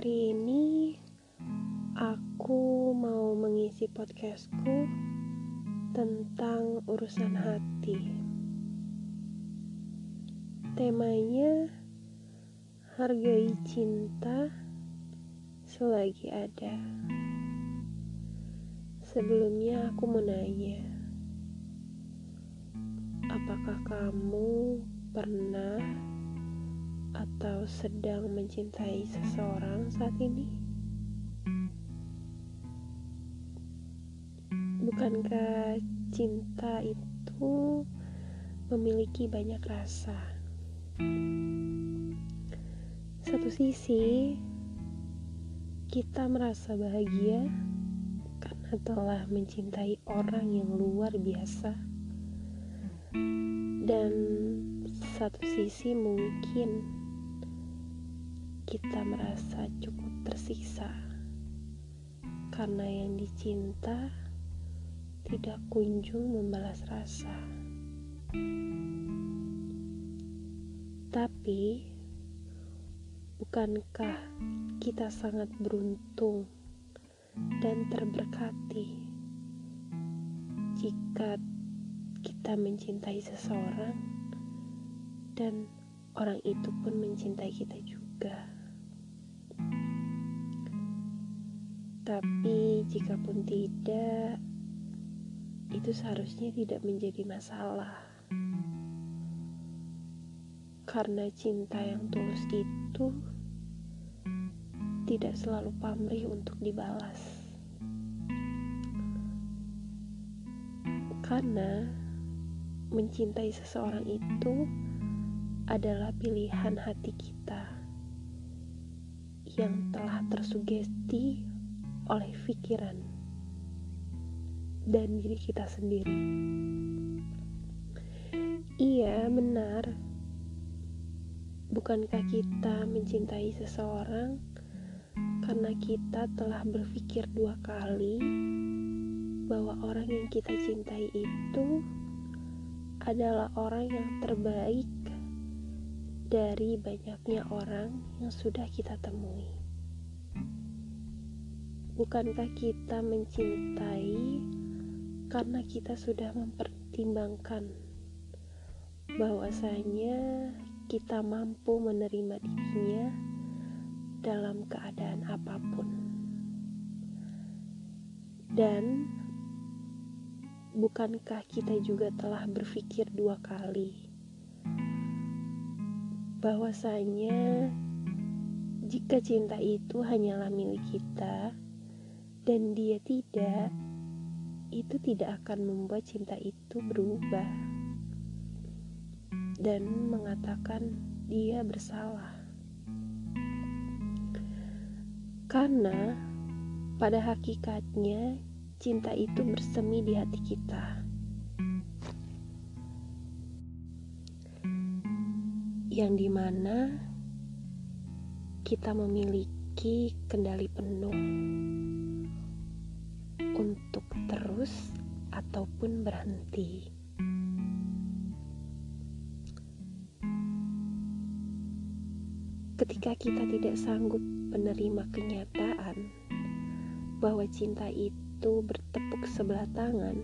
Hari ini aku mau mengisi podcastku tentang urusan hati. Temanya hargai cinta selagi ada. Sebelumnya aku mau nanya, apakah kamu pernah atau sedang mencintai seseorang saat ini? Bukankah cinta itu memiliki banyak rasa? Satu sisi, kita merasa bahagia karena telah mencintai orang yang luar biasa, dan satu sisi mungkin kita merasa cukup tersiksa karena yang dicinta tidak kunjung membalas rasa. Tapi, bukankah kita sangat beruntung dan terberkati jika kita mencintai seseorang dan orang itu pun mencintai kita juga? Tapi jikapun tidak, itu seharusnya tidak menjadi masalah. Karena cinta yang tulus itu tidak selalu pamrih untuk dibalas. Karena mencintai seseorang itu adalah pilihan hati kita yang telah tersugesti oleh pikiran dan diri kita sendiri. Iya, benar. Bukankah kita mencintai seseorang karena kita telah berpikir dua kali bahwa orang yang kita cintai itu adalah orang yang terbaik dari banyaknya orang yang sudah kita temui. Bukankah kita mencintai karena kita sudah mempertimbangkan bahwasanya kita mampu menerima dirinya dalam keadaan apa pun. Dan bukankah kita juga telah berpikir dua kali bahwasanya jika cinta itu hanyalah milik kita, dan dia tidak, itu tidak akan membuat cinta itu berubah dan mengatakan dia bersalah. Karena pada hakikatnya cinta itu bersemi di hati kita. Yang di mana kita memiliki kendali penuh untuk terus ataupun berhenti. Ketika kita tidak sanggup menerima kenyataan bahwa cinta itu bertepuk sebelah tangan,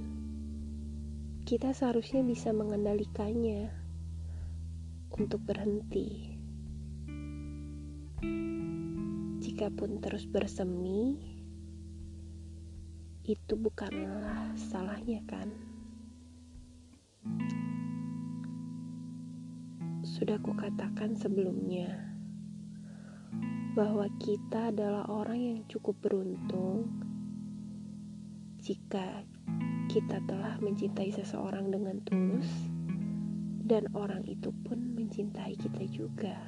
kita seharusnya bisa mengendalikannya untuk berhenti. Jikapun terus bersemi, itu bukanlah salahnya kan sudah kukatakan sebelumnya bahwa kita adalah orang yang cukup beruntung jika kita telah mencintai seseorang dengan tulus dan orang itu pun mencintai kita juga.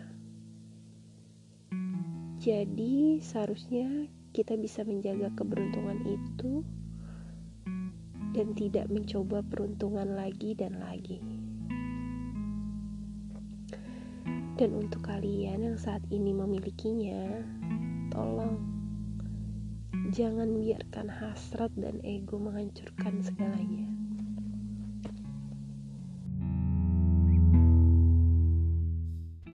Jadi, seharusnya kita bisa menjaga keberuntungan itu dan tidak mencoba peruntungan lagi dan lagi. Dan untuk kalian yang saat ini memilikinya, tolong jangan biarkan hasrat dan ego menghancurkan segalanya.